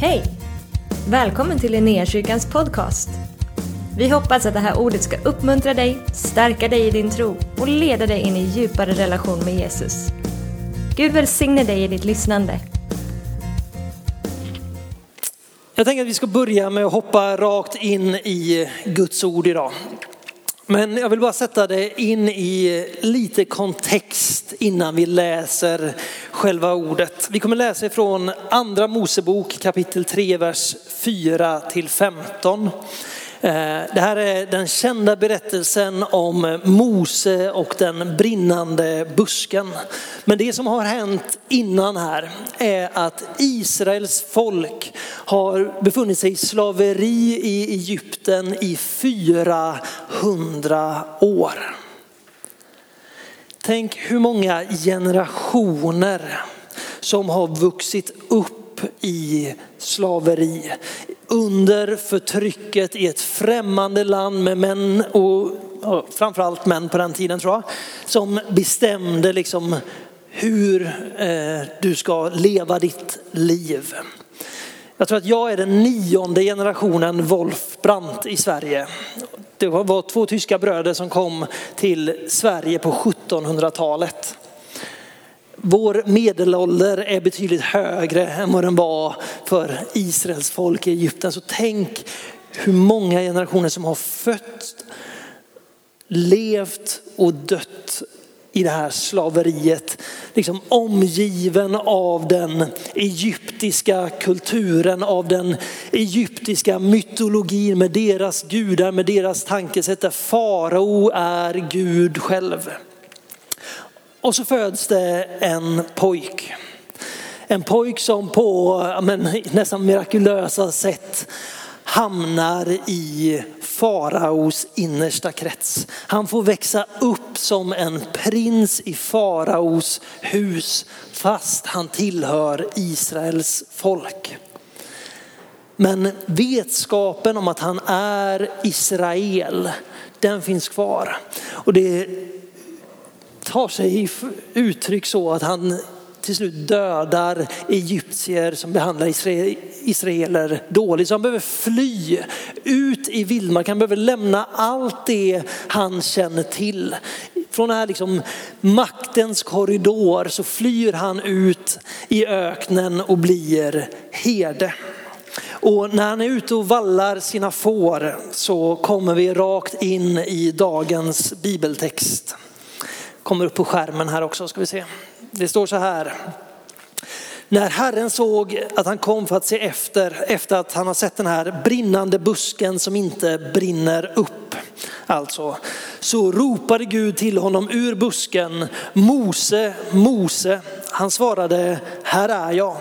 Hej! Välkommen till Linnéakyrkans podcast. Vi hoppas att det här ordet ska uppmuntra dig, stärka dig i din tro och leda dig in i djupare relation med Jesus. Gud välsigne dig i ditt lyssnande. Jag tänker att vi ska börja med att hoppa rakt in i Guds ord idag. Men jag vill bara sätta det in i lite kontext innan vi läser själva ordet. Vi kommer läsa ifrån andra Mosebok kapitel 3, vers 4 till 15. Eh, det här är den kända berättelsen om Mose och den brinnande busken. Men det som har hänt innan här är att Israels folk har befunnit sig i slaveri i Egypten i 400 år. Tänk hur många generationer som har vuxit upp i slaveri under förtrycket i ett främmande land med män och framförallt män på den tiden tror jag, som bestämde liksom hur eh, du ska leva ditt liv. Jag tror att jag är den nionde generationen Wolf Brandt i Sverige. Det var två tyska bröder som kom till Sverige på 1700-talet. Vår medelålder är betydligt högre än vad den var för Israels folk i Egypten. Så tänk hur många generationer som har fötts, levt och dött i det här slaveriet. Liksom omgiven av den egyptiska kulturen, av den egyptiska mytologin med deras gudar, med deras tankesätt där farao är Gud själv. Och så föds det en pojk. En pojk som på men, nästan mirakulösa sätt hamnar i faraos innersta krets. Han får växa upp som en prins i faraos hus fast han tillhör Israels folk. Men vetskapen om att han är Israel, den finns kvar. Och det tar sig uttryck så att han till slut dödar egyptier som behandlar israeler dåligt. Så han behöver fly ut i vildmark. Han behöver lämna allt det han känner till. Från den här liksom maktens korridor så flyr han ut i öknen och blir herde. Och när han är ute och vallar sina får så kommer vi rakt in i dagens bibeltext. Kommer upp på skärmen här också ska vi se. Det står så här. När Herren såg att han kom för att se efter, efter att han har sett den här brinnande busken som inte brinner upp. Alltså, så ropade Gud till honom ur busken, Mose, Mose. Han svarade, här är jag.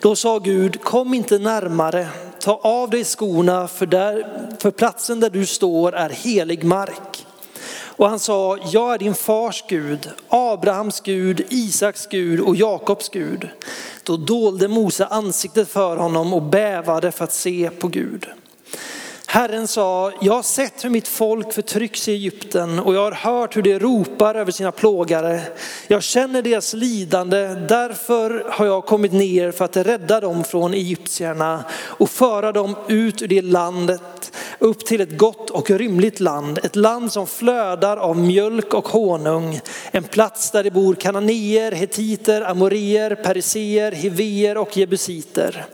Då sa Gud, kom inte närmare, ta av dig skorna för, där, för platsen där du står är helig mark. Och han sa, jag är din fars Gud, Abrahams Gud, Isaks Gud och Jakobs Gud. Då dolde Mose ansiktet för honom och bävade för att se på Gud. Herren sa, jag har sett hur mitt folk förtrycks i Egypten och jag har hört hur de ropar över sina plågare. Jag känner deras lidande, därför har jag kommit ner för att rädda dem från egyptierna och föra dem ut ur det landet upp till ett gott och rymligt land. Ett land som flödar av mjölk och honung. En plats där det bor kananéer, hetiter, amorier, periseer, hivier och jebusiter.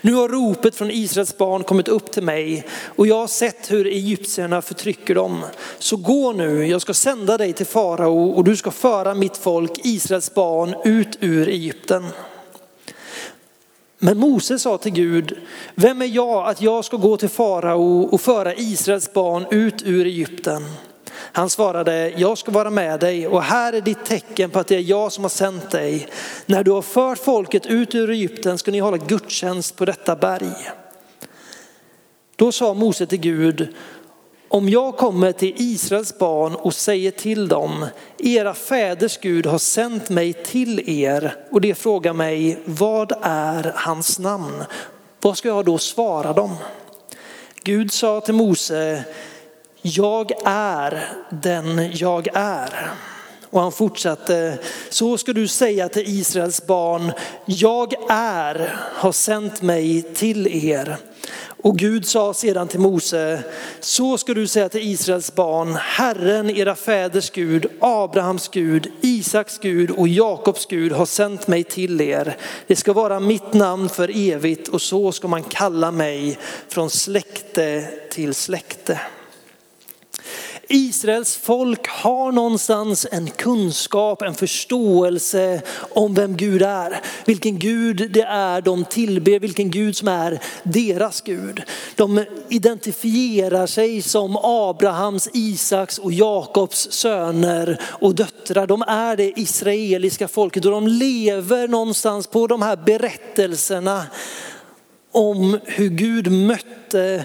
Nu har ropet från Israels barn kommit upp till mig och jag har sett hur egyptierna förtrycker dem. Så gå nu, jag ska sända dig till farao och du ska föra mitt folk, Israels barn, ut ur Egypten. Men Mose sa till Gud, vem är jag att jag ska gå till farao och föra Israels barn ut ur Egypten? Han svarade, jag ska vara med dig och här är ditt tecken på att det är jag som har sänt dig. När du har fört folket ut ur Egypten ska ni hålla gudstjänst på detta berg. Då sa Mose till Gud, om jag kommer till Israels barn och säger till dem, era fäders Gud har sänt mig till er och de frågar mig, vad är hans namn? Vad ska jag då svara dem? Gud sa till Mose, jag är den jag är. Och han fortsatte, så ska du säga till Israels barn, jag är, har sänt mig till er. Och Gud sa sedan till Mose, så ska du säga till Israels barn, Herren era fäders Gud, Abrahams Gud, Isaks Gud och Jakobs Gud har sänt mig till er. Det ska vara mitt namn för evigt och så ska man kalla mig från släkte till släkte. Israels folk har någonstans en kunskap, en förståelse om vem Gud är. Vilken Gud det är de tillber, vilken Gud som är deras Gud. De identifierar sig som Abrahams, Isaks och Jakobs söner och döttrar. De är det israeliska folket och de lever någonstans på de här berättelserna om hur Gud mötte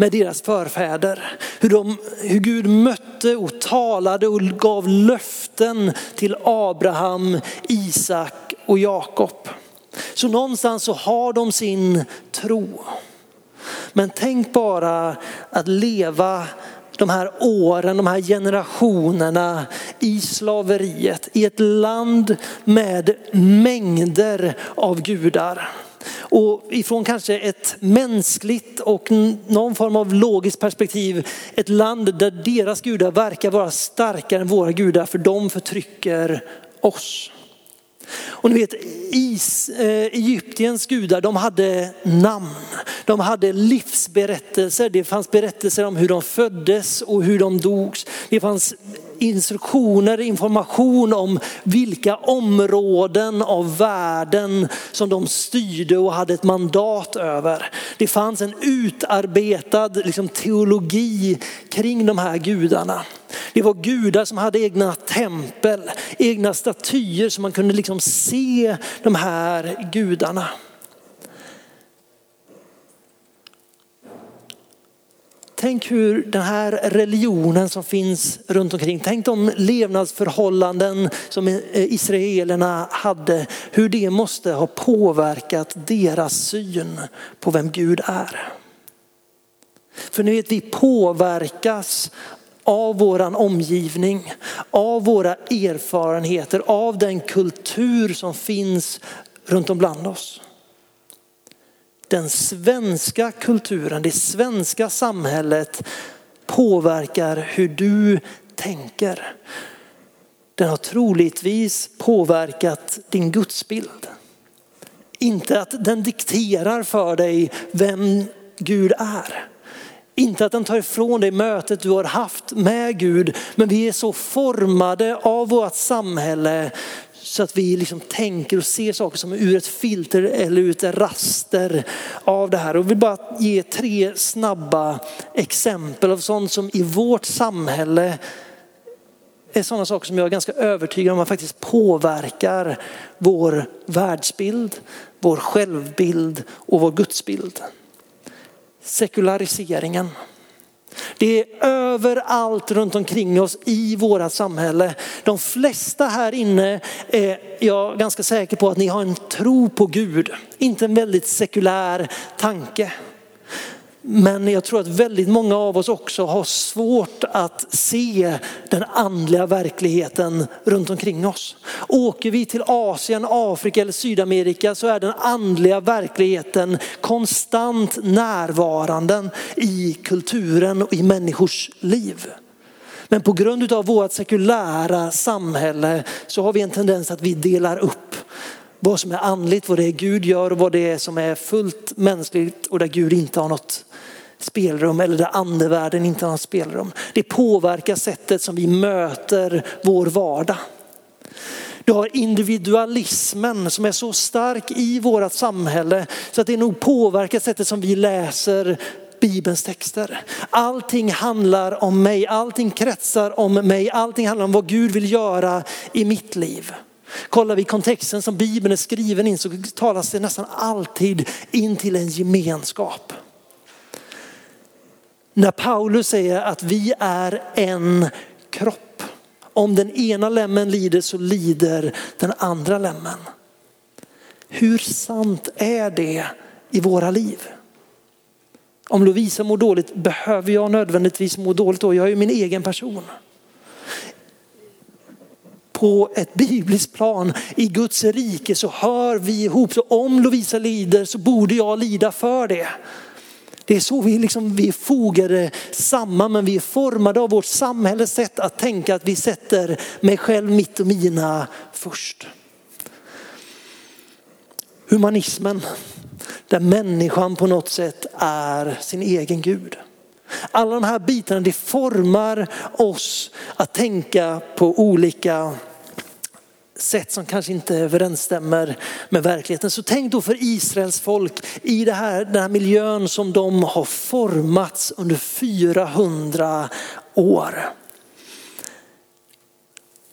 med deras förfäder. Hur, de, hur Gud mötte och talade och gav löften till Abraham, Isak och Jakob. Så någonstans så har de sin tro. Men tänk bara att leva de här åren, de här generationerna i slaveriet i ett land med mängder av gudar. Och ifrån kanske ett mänskligt och någon form av logiskt perspektiv, ett land där deras gudar verkar vara starkare än våra gudar för de förtrycker oss. Och ni vet, Is, eh, Egyptiens gudar de hade namn, de hade livsberättelser, det fanns berättelser om hur de föddes och hur de dogs. Det fanns instruktioner, information om vilka områden av världen som de styrde och hade ett mandat över. Det fanns en utarbetad liksom, teologi kring de här gudarna. Det var gudar som hade egna tempel, egna statyer så man kunde liksom se de här gudarna. Tänk hur den här religionen som finns runt omkring, tänk de levnadsförhållanden som eh, israelerna hade, hur det måste ha påverkat deras syn på vem Gud är. För ni vet, vi påverkas av våran omgivning, av våra erfarenheter, av den kultur som finns runt om bland oss den svenska kulturen, det svenska samhället påverkar hur du tänker. Den har troligtvis påverkat din gudsbild. Inte att den dikterar för dig vem Gud är. Inte att den tar ifrån dig mötet du har haft med Gud, men vi är så formade av vårt samhälle så att vi liksom tänker och ser saker som är ur ett filter eller ur ett raster av det här. Och vi vill bara ge tre snabba exempel av sånt som i vårt samhälle är sådana saker som jag är ganska övertygad om att faktiskt påverkar vår världsbild, vår självbild och vår gudsbild. Sekulariseringen. Det är överallt runt omkring oss i våra samhälle. De flesta här inne är jag ganska säker på att ni har en tro på Gud. Inte en väldigt sekulär tanke. Men jag tror att väldigt många av oss också har svårt att se den andliga verkligheten runt omkring oss. Åker vi till Asien, Afrika eller Sydamerika så är den andliga verkligheten konstant närvarande i kulturen och i människors liv. Men på grund av vårt sekulära samhälle så har vi en tendens att vi delar upp vad som är andligt, vad det är Gud gör och vad det är som är fullt mänskligt och där Gud inte har något spelrum eller där andevärlden inte har något spelrum. Det påverkar sättet som vi möter vår vardag. Du har individualismen som är så stark i vårt samhälle så att det nog påverkar sättet som vi läser Bibelns texter. Allting handlar om mig, allting kretsar om mig, allting handlar om vad Gud vill göra i mitt liv. Kollar vi kontexten som Bibeln är skriven in så talas det nästan alltid in till en gemenskap. När Paulus säger att vi är en kropp. Om den ena lämmen lider så lider den andra lämmen. Hur sant är det i våra liv? Om Lovisa mår dåligt, behöver jag nödvändigtvis må dåligt då? Jag är ju min egen person på ett bibliskt plan. I Guds rike så hör vi ihop. Så om Lovisa lider så borde jag lida för det. Det är så vi, liksom, vi är fogade samman men vi är formade av vårt samhälles sätt att tänka att vi sätter mig själv, mitt och mina först. Humanismen, där människan på något sätt är sin egen Gud. Alla de här bitarna det formar oss att tänka på olika sätt som kanske inte överensstämmer med verkligheten. Så tänk då för Israels folk i det här, den här miljön som de har formats under 400 år.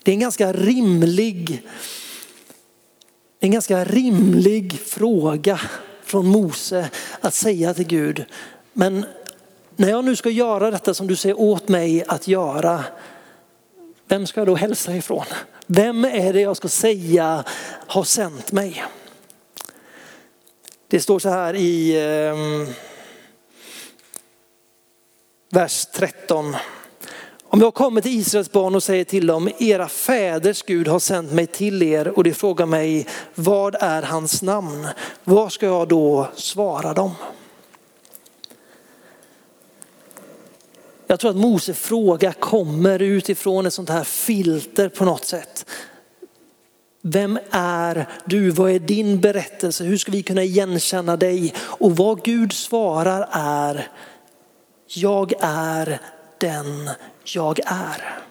Det är en ganska rimlig, en ganska rimlig fråga från Mose att säga till Gud, men när jag nu ska göra detta som du säger åt mig att göra, vem ska jag då hälsa ifrån? Vem är det jag ska säga har sänt mig? Det står så här i eh, vers 13. Om jag kommer till Israels barn och säger till dem, era fäders Gud har sänt mig till er och de frågar mig, vad är hans namn? Vad ska jag då svara dem? Jag tror att Mose fråga kommer utifrån ett sånt här filter på något sätt. Vem är du? Vad är din berättelse? Hur ska vi kunna igenkänna dig? Och vad Gud svarar är, jag är den jag är.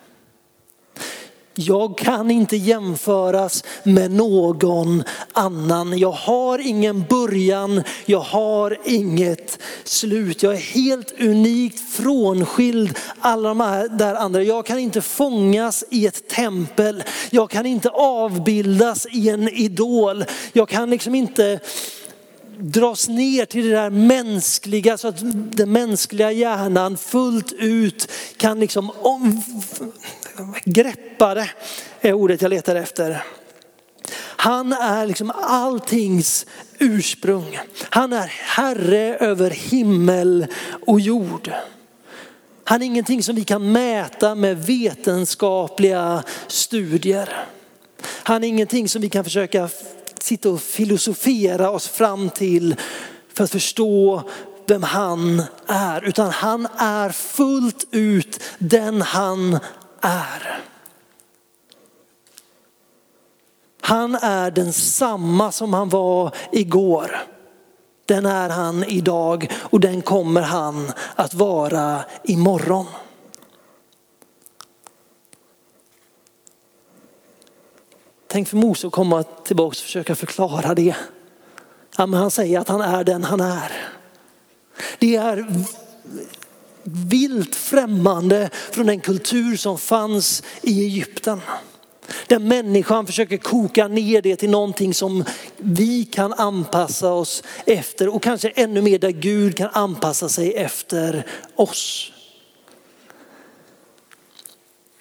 Jag kan inte jämföras med någon annan. Jag har ingen början, jag har inget slut. Jag är helt unikt frånskild alla de här där andra. Jag kan inte fångas i ett tempel. Jag kan inte avbildas i en idol. Jag kan liksom inte dras ner till det där mänskliga så att den mänskliga hjärnan fullt ut kan liksom greppare är ordet jag letar efter. Han är liksom alltings ursprung. Han är herre över himmel och jord. Han är ingenting som vi kan mäta med vetenskapliga studier. Han är ingenting som vi kan försöka sitta och filosofera oss fram till för att förstå vem han är. Utan han är fullt ut den han är. Han är densamma som han var igår. Den är han idag och den kommer han att vara imorgon. Tänk för Mose att komma tillbaka och försöka förklara det. Ja, men han säger att han är den han är. Det är vilt främmande från den kultur som fanns i Egypten. Där människan försöker koka ner det till någonting som vi kan anpassa oss efter och kanske ännu mer där Gud kan anpassa sig efter oss.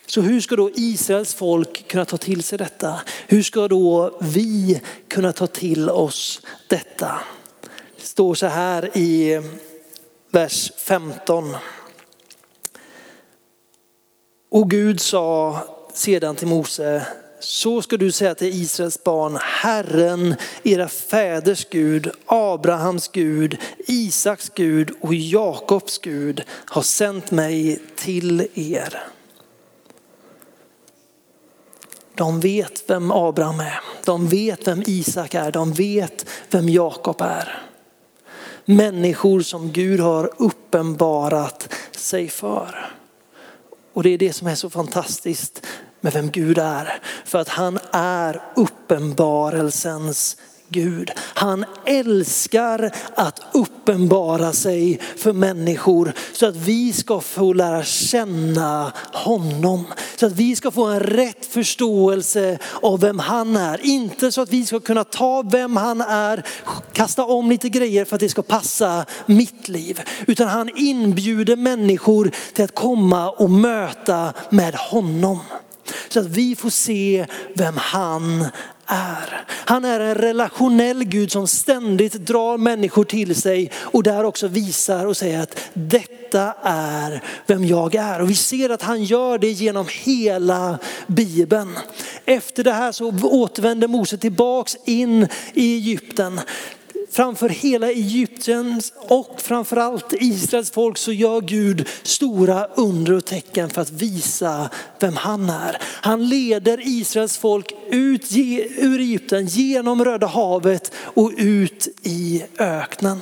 Så hur ska då Israels folk kunna ta till sig detta? Hur ska då vi kunna ta till oss detta? Det står så här i vers 15. Och Gud sa sedan till Mose, så ska du säga till Israels barn, Herren, era fäders Gud, Abrahams Gud, Isaks Gud och Jakobs Gud har sänt mig till er. De vet vem Abraham är, de vet vem Isak är, de vet vem Jakob är. Människor som Gud har uppenbarat sig för. Och det är det som är så fantastiskt med vem Gud är. För att han är uppenbarelsens Gud. Han älskar att uppenbara sig för människor så att vi ska få lära känna honom. Så att vi ska få en rätt förståelse av vem han är. Inte så att vi ska kunna ta vem han är, kasta om lite grejer för att det ska passa mitt liv. Utan han inbjuder människor till att komma och möta med honom. Så att vi får se vem han är. Han är en relationell Gud som ständigt drar människor till sig och där också visar och säger att detta är vem jag är. Och vi ser att han gör det genom hela Bibeln. Efter det här så återvänder Mose tillbaks in i Egypten framför hela Egypten och framförallt Israels folk så gör Gud stora under och tecken för att visa vem han är. Han leder Israels folk ut ur Egypten genom Röda havet och ut i öknen.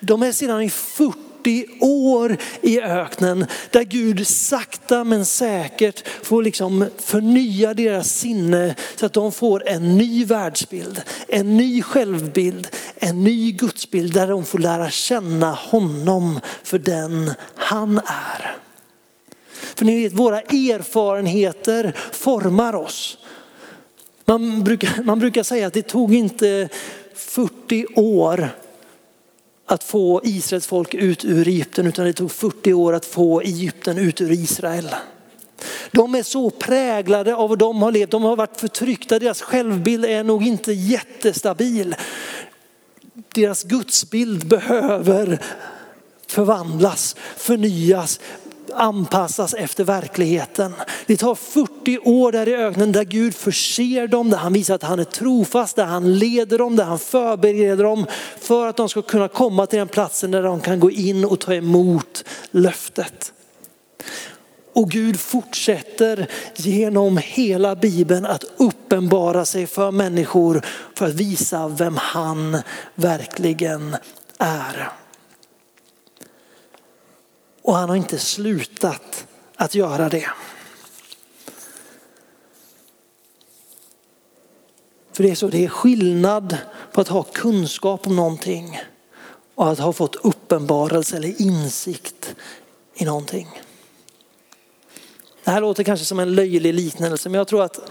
De är sedan i 40 40 år i öknen där Gud sakta men säkert får liksom förnya deras sinne så att de får en ny världsbild, en ny självbild, en ny gudsbild där de får lära känna honom för den han är. För ni vet, våra erfarenheter formar oss. Man brukar, man brukar säga att det tog inte 40 år att få Israels folk ut ur Egypten utan det tog 40 år att få Egypten ut ur Israel. De är så präglade av vad de har levt, de har varit förtryckta, deras självbild är nog inte jättestabil. Deras gudsbild behöver förvandlas, förnyas, anpassas efter verkligheten. Det tar 40 år där i öknen där Gud förser dem, där han visar att han är trofast, där han leder dem, där han förbereder dem för att de ska kunna komma till den platsen där de kan gå in och ta emot löftet. Och Gud fortsätter genom hela Bibeln att uppenbara sig för människor för att visa vem han verkligen är. Och han har inte slutat att göra det. För det är så, det är skillnad på att ha kunskap om någonting och att ha fått uppenbarelse eller insikt i någonting. Det här låter kanske som en löjlig liknelse men jag tror att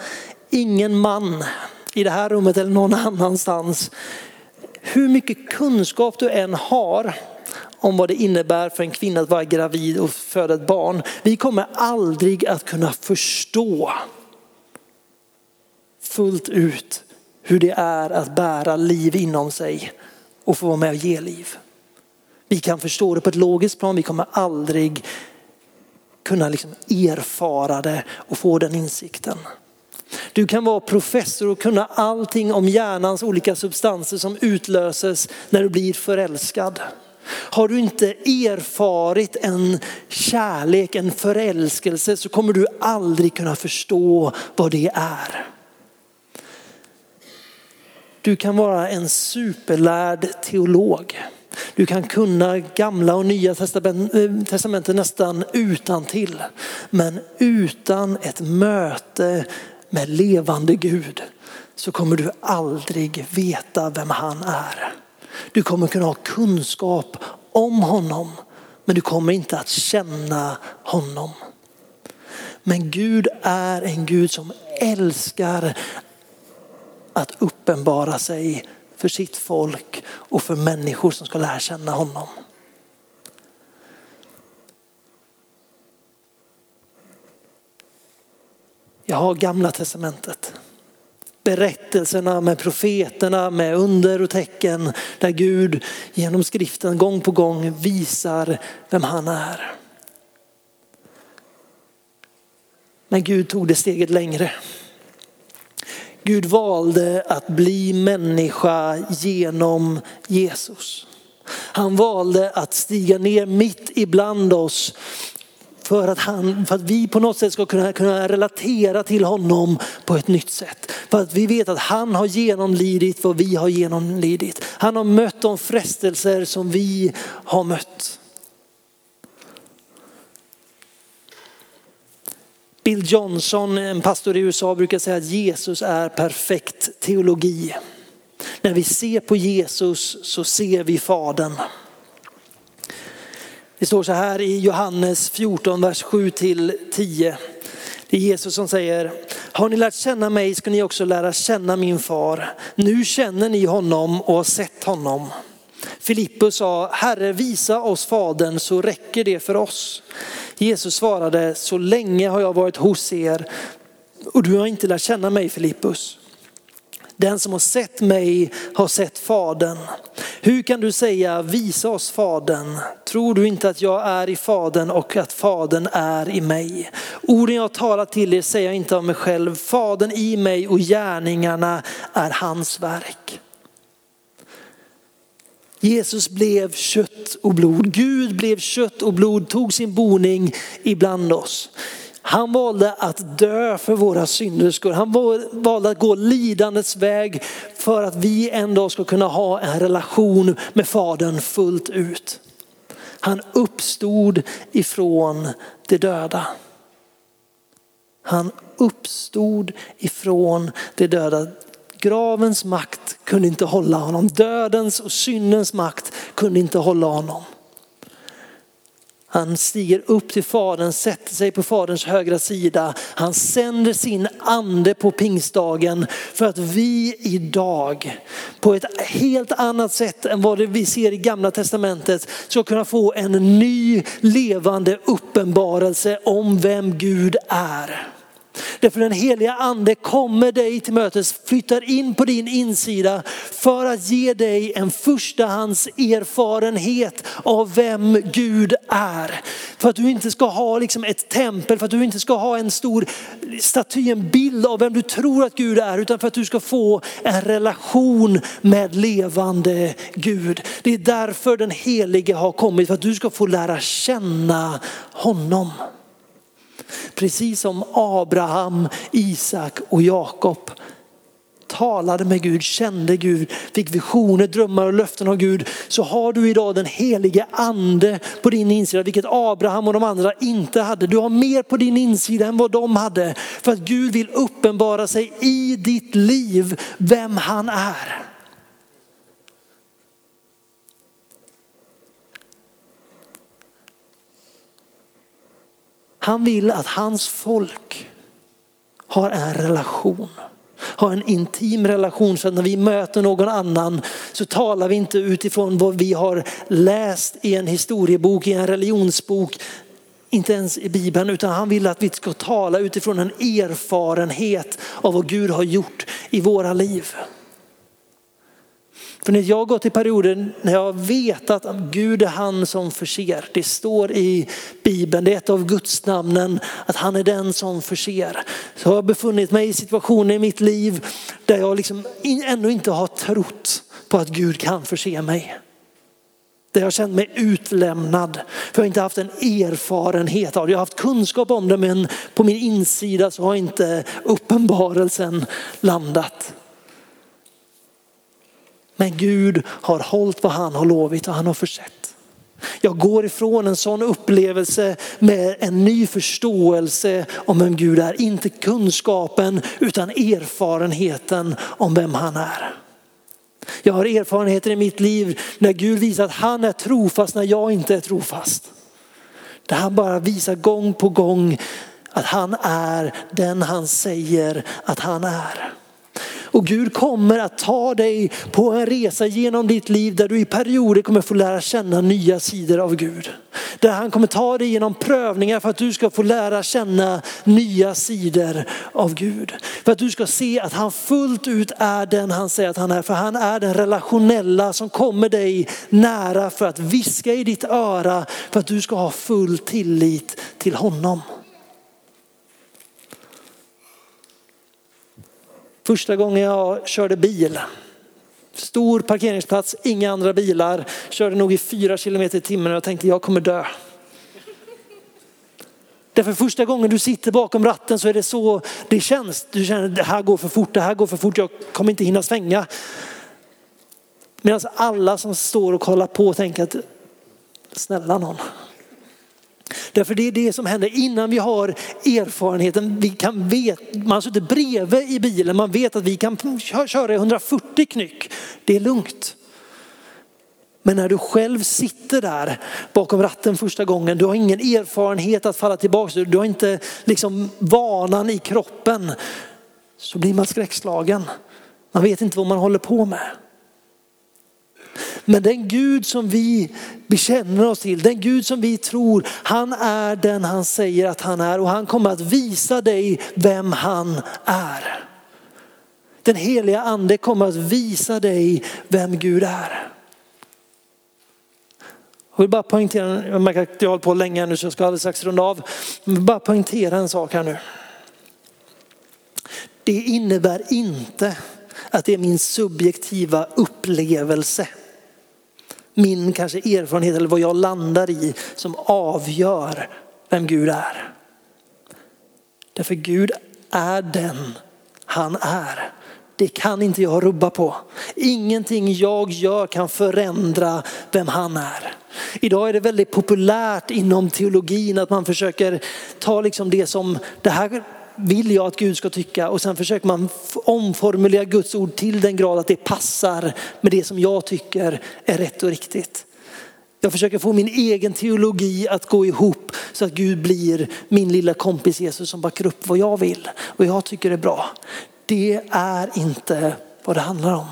ingen man i det här rummet eller någon annanstans, hur mycket kunskap du än har om vad det innebär för en kvinna att vara gravid och föda ett barn. Vi kommer aldrig att kunna förstå fullt ut hur det är att bära liv inom sig och få vara med och ge liv. Vi kan förstå det på ett logiskt plan, vi kommer aldrig kunna liksom erfara det och få den insikten. Du kan vara professor och kunna allting om hjärnans olika substanser som utlöses när du blir förälskad. Har du inte erfarit en kärlek, en förälskelse så kommer du aldrig kunna förstå vad det är. Du kan vara en superlärd teolog. Du kan kunna gamla och nya eh, testamentet nästan utan till. Men utan ett möte med levande Gud så kommer du aldrig veta vem han är. Du kommer kunna ha kunskap om honom, men du kommer inte att känna honom. Men Gud är en Gud som älskar att uppenbara sig för sitt folk och för människor som ska lära känna honom. Jag har gamla testamentet berättelserna med profeterna, med under och tecken där Gud genom skriften gång på gång visar vem han är. Men Gud tog det steget längre. Gud valde att bli människa genom Jesus. Han valde att stiga ner mitt ibland oss för att, han, för att vi på något sätt ska kunna, kunna relatera till honom på ett nytt sätt. För att vi vet att han har genomlidit vad vi har genomlidit. Han har mött de frestelser som vi har mött. Bill Johnson, en pastor i USA, brukar säga att Jesus är perfekt teologi. När vi ser på Jesus så ser vi Fadern. Det står så här i Johannes 14, vers 7 till 10. Det är Jesus som säger, har ni lärt känna mig ska ni också lära känna min far. Nu känner ni honom och har sett honom. Filippus sa, Herre visa oss fadern så räcker det för oss. Jesus svarade, så länge har jag varit hos er och du har inte lärt känna mig Filippus. Den som har sett mig har sett Fadern. Hur kan du säga visa oss Fadern? Tror du inte att jag är i Fadern och att Fadern är i mig? Orden jag talar till er säger jag inte av mig själv. Fadern i mig och gärningarna är hans verk. Jesus blev kött och blod. Gud blev kött och blod, tog sin boning ibland oss. Han valde att dö för våra synders skull. Han valde att gå lidandets väg för att vi en dag ska kunna ha en relation med Fadern fullt ut. Han uppstod ifrån de döda. Han uppstod ifrån de döda. Gravens makt kunde inte hålla honom. Dödens och syndens makt kunde inte hålla honom. Han stiger upp till Fadern, sätter sig på Faderns högra sida. Han sänder sin ande på pingstdagen för att vi idag på ett helt annat sätt än vad vi ser i gamla testamentet ska kunna få en ny levande uppenbarelse om vem Gud är. Därför den heliga ande kommer dig till mötes, flyttar in på din insida för att ge dig en förstahands erfarenhet av vem Gud är. För att du inte ska ha liksom ett tempel, för att du inte ska ha en stor staty, en bild av vem du tror att Gud är, utan för att du ska få en relation med levande Gud. Det är därför den helige har kommit, för att du ska få lära känna honom. Precis som Abraham, Isak och Jakob talade med Gud, kände Gud, fick visioner, drömmar och löften av Gud. Så har du idag den helige ande på din insida, vilket Abraham och de andra inte hade. Du har mer på din insida än vad de hade. För att Gud vill uppenbara sig i ditt liv, vem han är. Han vill att hans folk har en relation. Har en intim relation så att när vi möter någon annan så talar vi inte utifrån vad vi har läst i en historiebok, i en religionsbok, inte ens i Bibeln, utan han vill att vi ska tala utifrån en erfarenhet av vad Gud har gjort i våra liv. För när jag har gått i perioder när jag vet att Gud är han som förser. Det står i Bibeln, det är ett av Guds namnen att han är den som förser. Så har jag befunnit mig i situationer i mitt liv där jag liksom ännu inte har trott på att Gud kan förse mig. Där jag har känt mig utlämnad för jag har inte haft en erfarenhet av det. Jag har haft kunskap om det men på min insida så har inte uppenbarelsen landat. Men Gud har hållit vad han har lovit och han har försett. Jag går ifrån en sån upplevelse med en ny förståelse om vem Gud är. Inte kunskapen utan erfarenheten om vem han är. Jag har erfarenheter i mitt liv när Gud visar att han är trofast när jag inte är trofast. Där han bara visar gång på gång att han är den han säger att han är. Och Gud kommer att ta dig på en resa genom ditt liv där du i perioder kommer få lära känna nya sidor av Gud. Där han kommer ta dig genom prövningar för att du ska få lära känna nya sidor av Gud. För att du ska se att han fullt ut är den han säger att han är. För han är den relationella som kommer dig nära för att viska i ditt öra för att du ska ha full tillit till honom. Första gången jag körde bil, stor parkeringsplats, inga andra bilar, körde nog i fyra kilometer i timmen och jag tänkte jag kommer dö. Därför första gången du sitter bakom ratten så är det så det känns. Du känner det här går för fort, det här går för fort, jag kommer inte hinna svänga. Medan alla som står och kollar på tänker att snälla någon, Därför det är det som händer innan vi har erfarenheten. Vi kan vet, man sitter bredvid i bilen, man vet att vi kan köra 140 knyck. Det är lugnt. Men när du själv sitter där bakom ratten första gången, du har ingen erfarenhet att falla tillbaka du har inte liksom vanan i kroppen. Så blir man skräckslagen. Man vet inte vad man håller på med. Men den Gud som vi bekänner oss till, den Gud som vi tror, han är den han säger att han är och han kommer att visa dig vem han är. Den heliga ande kommer att visa dig vem Gud är. Jag vill bara poängtera, jag märker att jag har hållit på länge nu så jag ska alldeles strax runda av. Jag vill bara poängtera en sak här nu. Det innebär inte att det är min subjektiva upplevelse, min kanske erfarenhet eller vad jag landar i som avgör vem Gud är. Därför Gud är den han är. Det kan inte jag rubba på. Ingenting jag gör kan förändra vem han är. Idag är det väldigt populärt inom teologin att man försöker ta liksom det som det här vill jag att Gud ska tycka och sen försöker man omformulera Guds ord till den grad att det passar med det som jag tycker är rätt och riktigt. Jag försöker få min egen teologi att gå ihop så att Gud blir min lilla kompis Jesus som backar upp vad jag vill och jag tycker är bra. Det är inte vad det handlar om.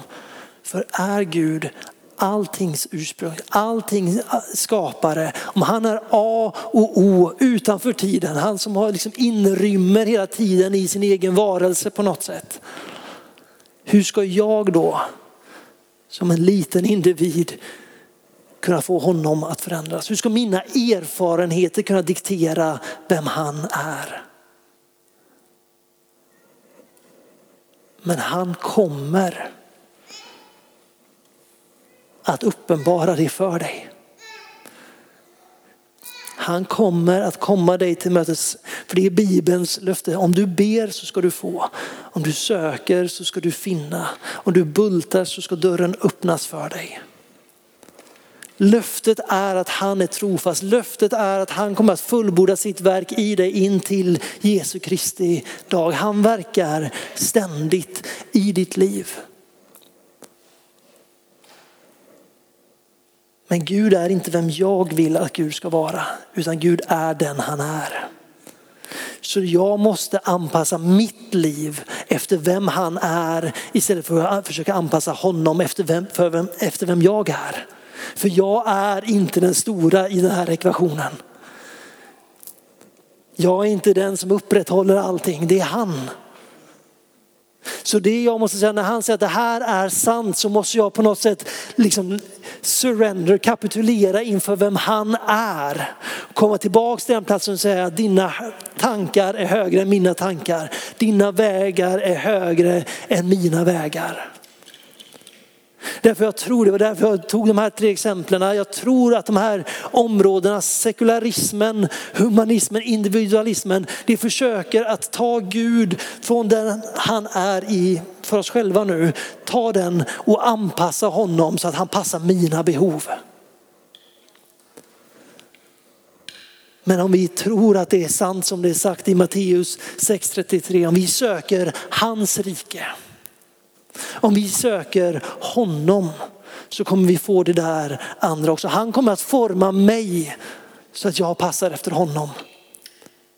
För är Gud alltings ursprung, allting äh, skapare. Om han är A och O utanför tiden, han som har liksom inrymmer hela tiden i sin egen varelse på något sätt. Hur ska jag då som en liten individ kunna få honom att förändras? Hur ska mina erfarenheter kunna diktera vem han är? Men han kommer att uppenbara det för dig. Han kommer att komma dig till mötes. För det är Bibelns löfte. Om du ber så ska du få. Om du söker så ska du finna. Om du bultar så ska dörren öppnas för dig. Löftet är att han är trofast. Löftet är att han kommer att fullborda sitt verk i dig in till Jesu Kristi dag. Han verkar ständigt i ditt liv. Men Gud är inte vem jag vill att Gud ska vara, utan Gud är den han är. Så jag måste anpassa mitt liv efter vem han är istället för att försöka anpassa honom efter vem, för vem, efter vem jag är. För jag är inte den stora i den här ekvationen. Jag är inte den som upprätthåller allting, det är han. Så det jag måste säga när han säger att det här är sant så måste jag på något sätt liksom surrender, kapitulera inför vem han är. Komma tillbaks till den platsen och säga att dina tankar är högre än mina tankar. Dina vägar är högre än mina vägar. Därför jag tror, det var därför jag tog de här tre exemplen. Jag tror att de här områdena, sekularismen, humanismen, individualismen, det försöker att ta Gud från den han är i för oss själva nu. Ta den och anpassa honom så att han passar mina behov. Men om vi tror att det är sant som det är sagt i Matteus 6.33, om vi söker hans rike om vi söker honom så kommer vi få det där andra också. Han kommer att forma mig så att jag passar efter honom.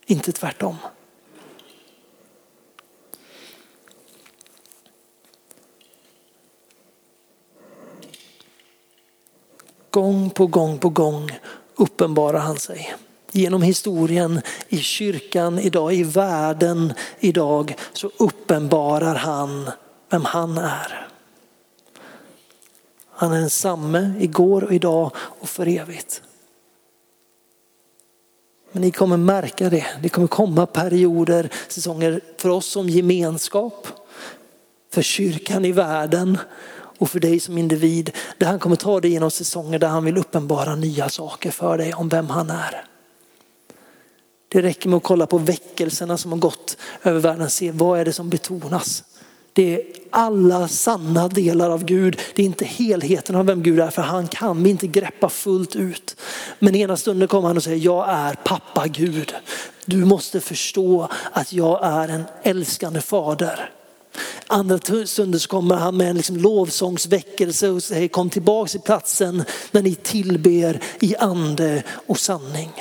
Inte tvärtom. Gång på gång på gång uppenbarar han sig. Genom historien, i kyrkan idag, i världen idag så uppenbarar han vem han är. Han är densamme igår och idag och för evigt. Men ni kommer märka det. Det kommer komma perioder, säsonger för oss som gemenskap, för kyrkan i världen och för dig som individ. Där han kommer ta dig genom säsonger där han vill uppenbara nya saker för dig om vem han är. Det räcker med att kolla på väckelserna som har gått över världen. och Se vad är det som betonas. Det är alla sanna delar av Gud. Det är inte helheten av vem Gud är för han kan vi inte greppa fullt ut. Men ena stunden kommer han och säger jag är pappa Gud. Du måste förstå att jag är en älskande fader. Andra stunder så kommer han med en liksom lovsångsväckelse och säger kom tillbaks till platsen när ni tillber i ande och sanning.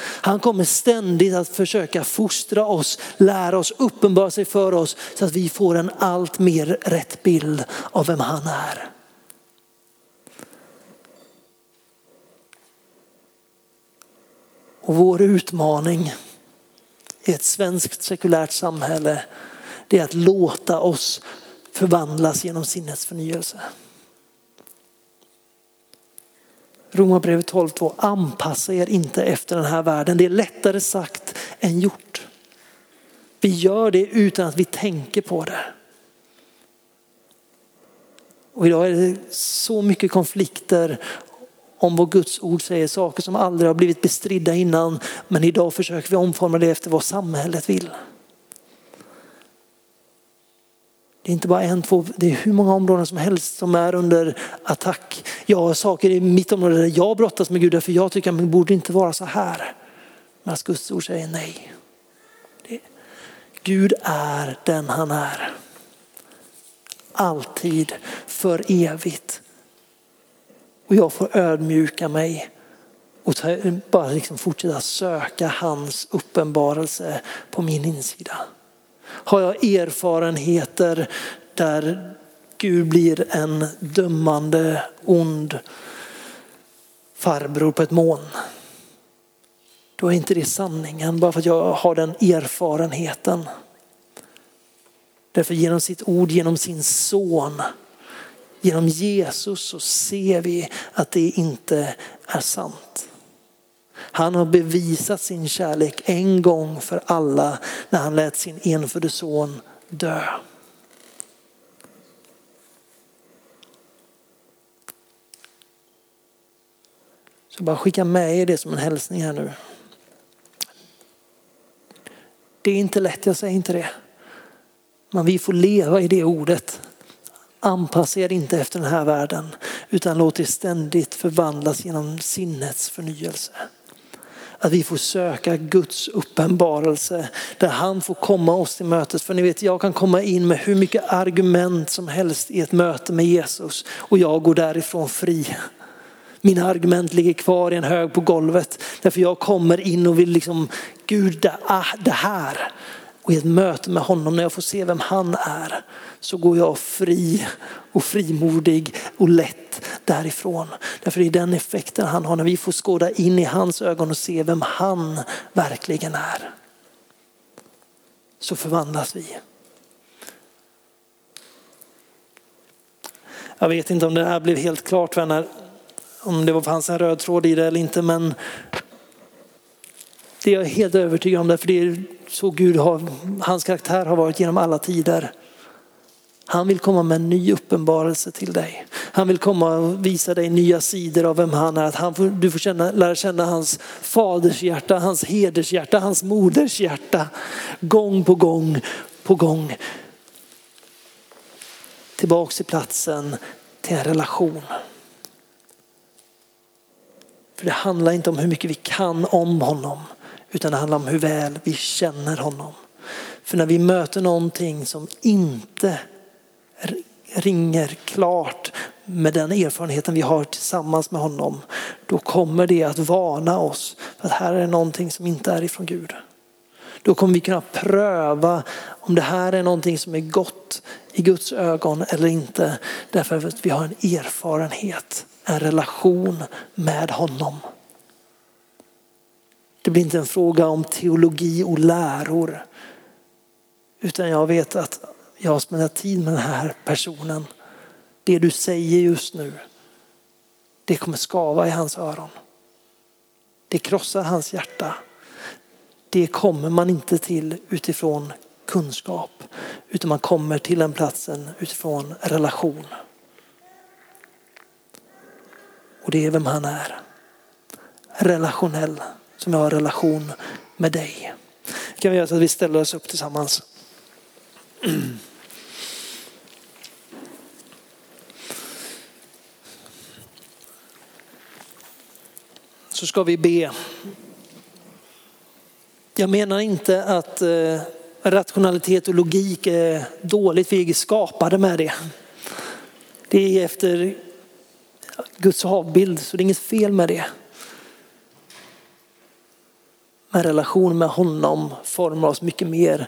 Han kommer ständigt att försöka fostra oss, lära oss, uppenbara sig för oss så att vi får en allt mer rätt bild av vem han är. Och vår utmaning i ett svenskt sekulärt samhälle det är att låta oss förvandlas genom sinnets förnyelse. Romarbrevet 12.2. Anpassa er inte efter den här världen. Det är lättare sagt än gjort. Vi gör det utan att vi tänker på det. Och idag är det så mycket konflikter om vad Guds ord säger, saker som aldrig har blivit bestridda innan. Men idag försöker vi omforma det efter vad samhället vill. Det är inte bara en, två, det är hur många områden som helst som är under attack. Jag har saker i mitt område där jag brottas med Gud, för jag tycker att det borde inte vara så här. Men Guds ord säger nej. Det, Gud är den han är. Alltid, för evigt. Och jag får ödmjuka mig och bara liksom fortsätta söka hans uppenbarelse på min insida. Har jag erfarenheter där Gud blir en dömande, ond farbror på ett moln. Då är inte det sanningen bara för att jag har den erfarenheten. Därför genom sitt ord, genom sin son, genom Jesus så ser vi att det inte är sant. Han har bevisat sin kärlek en gång för alla när han lät sin enfödde son dö. Så bara skicka med er det som en hälsning här nu. Det är inte lätt, jag säger inte det. Men vi får leva i det ordet. Anpassa er inte efter den här världen utan låt er ständigt förvandlas genom sinnets förnyelse. Att vi får söka Guds uppenbarelse där han får komma oss till mötes. För ni vet, jag kan komma in med hur mycket argument som helst i ett möte med Jesus och jag går därifrån fri. Mina argument ligger kvar i en hög på golvet. Därför jag kommer in och vill liksom, Gud det här. Och i ett möte med honom när jag får se vem han är så går jag fri och frimodig och lätt därifrån. Därför det är den effekten han har när vi får skåda in i hans ögon och se vem han verkligen är. Så förvandlas vi. Jag vet inte om det här blev helt klart vänner, om det fanns en röd tråd i det eller inte men det är jag helt övertygad om därför det är så Gud har, hans karaktär har varit genom alla tider. Han vill komma med en ny uppenbarelse till dig. Han vill komma och visa dig nya sidor av vem han är. Att han får, du får känna, lära känna hans faders hjärta, hans hedershjärta, hans moders hjärta. Gång på gång på gång. Tillbaks till platsen till en relation. För det handlar inte om hur mycket vi kan om honom utan det handlar om hur väl vi känner honom. För när vi möter någonting som inte ringer klart med den erfarenheten vi har tillsammans med honom, då kommer det att varna oss för att här är någonting som inte är ifrån Gud. Då kommer vi kunna pröva om det här är någonting som är gott i Guds ögon eller inte. Därför att vi har en erfarenhet, en relation med honom. Det blir inte en fråga om teologi och läror. Utan jag vet att jag har spenderat tid med den här personen. Det du säger just nu, det kommer skava i hans öron. Det krossar hans hjärta. Det kommer man inte till utifrån kunskap, utan man kommer till den platsen utifrån relation. Och det är vem han är. Relationell, som jag har relation med dig. Kan vi göra så att vi ställer oss upp tillsammans. så ska vi be. Jag menar inte att eh, rationalitet och logik är dåligt, vi är skapade med det. Det är efter Guds avbild så det är inget fel med det. Men relation med honom formar oss mycket mer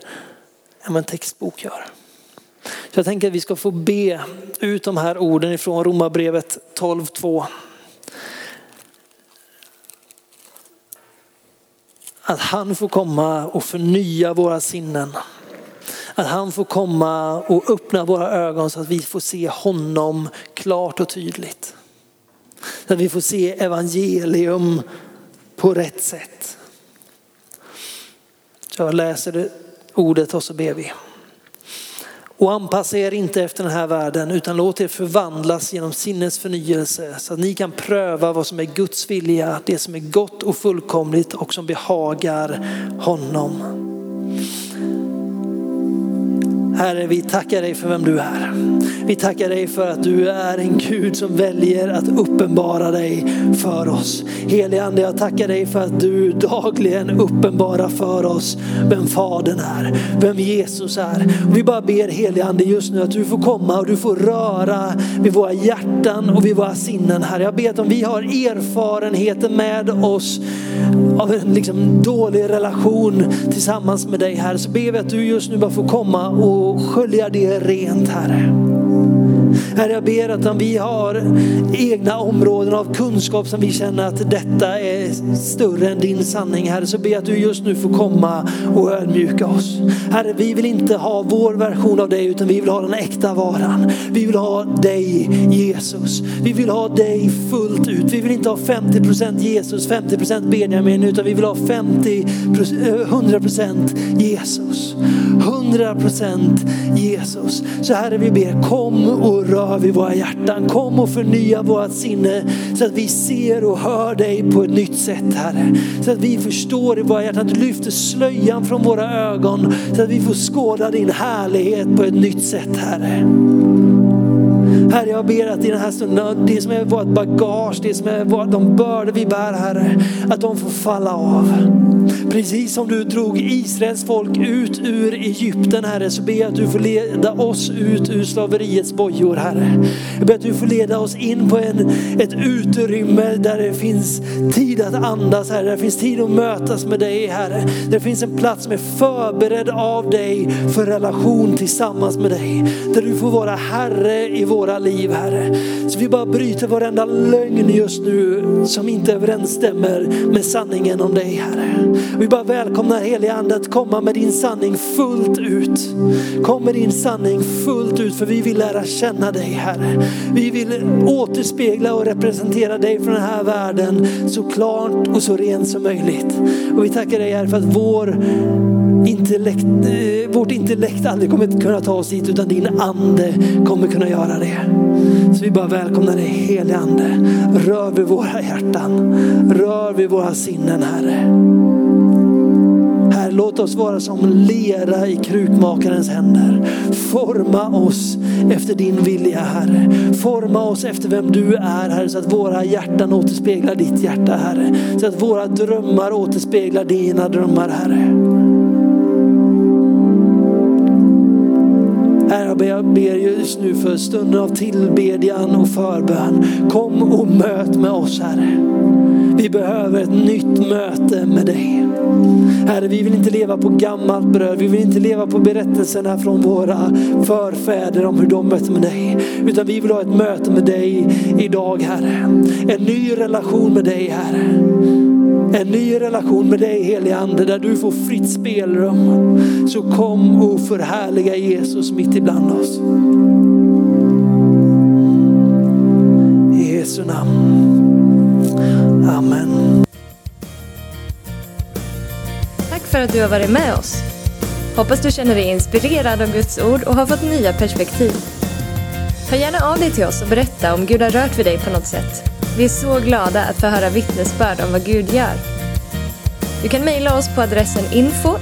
än vad en textbok gör. Så jag tänker att vi ska få be ut de här orden ifrån Romarbrevet 12.2. Att han får komma och förnya våra sinnen. Att han får komma och öppna våra ögon så att vi får se honom klart och tydligt. Så att vi får se evangelium på rätt sätt. Jag läser ordet och så ber vi. Och anpassa er inte efter den här världen utan låt er förvandlas genom sinnets förnyelse så att ni kan pröva vad som är Guds vilja, det som är gott och fullkomligt och som behagar honom. Herre, vi tackar dig för vem du är. Vi tackar dig för att du är en Gud som väljer att uppenbara dig för oss. Helige Ande, jag tackar dig för att du dagligen uppenbarar för oss vem Fadern är, vem Jesus är. Och vi bara ber helige Ande just nu att du får komma och du får röra vid våra hjärtan och vid våra sinnen. Herre, jag ber att om vi har erfarenheten med oss av en liksom dålig relation tillsammans med dig här så ber vi att du just nu bara får komma och skölja det rent Herre. Herre jag ber att om vi har egna områden av kunskap som vi känner att detta är större än din sanning Herre så ber jag att du just nu får komma och ödmjuka oss. Herre vi vill inte ha vår version av dig utan vi vill ha den äkta varan. Vi vill ha dig Jesus. Vi vill ha dig fullt ut. Vi vill inte ha 50% Jesus, 50% Benjamin utan vi vill ha 50, 100% eh, Jesus. 100% Jesus. Så Herre vi ber kom och rör vid våra hjärtan. Kom och förnya vårt sinne så att vi ser och hör dig på ett nytt sätt Herre. Så att vi förstår i våra hjärtan att du lyfter slöjan från våra ögon så att vi får skåda din härlighet på ett nytt sätt Herre. Herre, jag ber att i den här stunden, det som är vårt bagage, det som är vårt, de bördor vi bär Herre, att de får falla av. Precis som du drog Israels folk ut ur Egypten Herre, så ber jag att du får leda oss ut ur slaveriets bojor Herre. Jag ber att du får leda oss in på en, ett utrymme där det finns tid att andas Herre, där det finns tid att mötas med dig Herre. Där det finns en plats som är förberedd av dig för relation tillsammans med dig. Där du får vara Herre i vår, våra liv Herre. Så vi bara bryter varenda lögn just nu som inte överensstämmer med sanningen om dig Herre. Vi bara välkomnar heliga Ande att komma med din sanning fullt ut. Kom med din sanning fullt ut för vi vill lära känna dig Herre. Vi vill återspegla och representera dig från den här världen så klart och så rent som möjligt. Och vi tackar dig Herre för att vår intellekt, eh, vårt intellekt aldrig kommer kunna ta oss hit utan din ande kommer kunna göra det. Så vi bara välkomnar dig helige ande. Rör vid våra hjärtan. Rör vid våra sinnen Herre låt oss vara som lera i krukmakarens händer. Forma oss efter din vilja Herre. Forma oss efter vem du är Herre så att våra hjärtan återspeglar ditt hjärta Herre. Så att våra drömmar återspeglar dina drömmar Herre. Herre, jag ber just nu för stunden av tillbedjan och förbön. Kom och möt med oss Herre. Vi behöver ett nytt möte med dig. Herre, vi vill inte leva på gammalt bröd. Vi vill inte leva på berättelserna från våra förfäder om hur de mötte med dig. Utan vi vill ha ett möte med dig idag Herre. En ny relation med dig Herre. En ny relation med dig helige Ande där du får fritt spelrum. Så kom och förhärliga Jesus mitt ibland oss. I Jesu namn. Amen. Tack för att du har varit med oss. Hoppas du känner dig inspirerad av Guds ord och har fått nya perspektiv. Hör gärna av dig till oss och berätta om Gud har rört vid dig på något sätt. Vi är så glada att få höra vittnesbörd om vad Gud gör. Du kan mejla oss på adressen info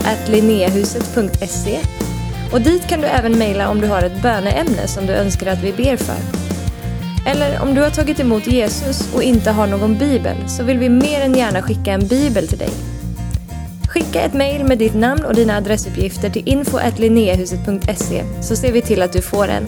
och dit kan du även mejla om du har ett böneämne som du önskar att vi ber för. Eller om du har tagit emot Jesus och inte har någon bibel så vill vi mer än gärna skicka en bibel till dig. Skicka ett mejl med ditt namn och dina adressuppgifter till info så ser vi till att du får en.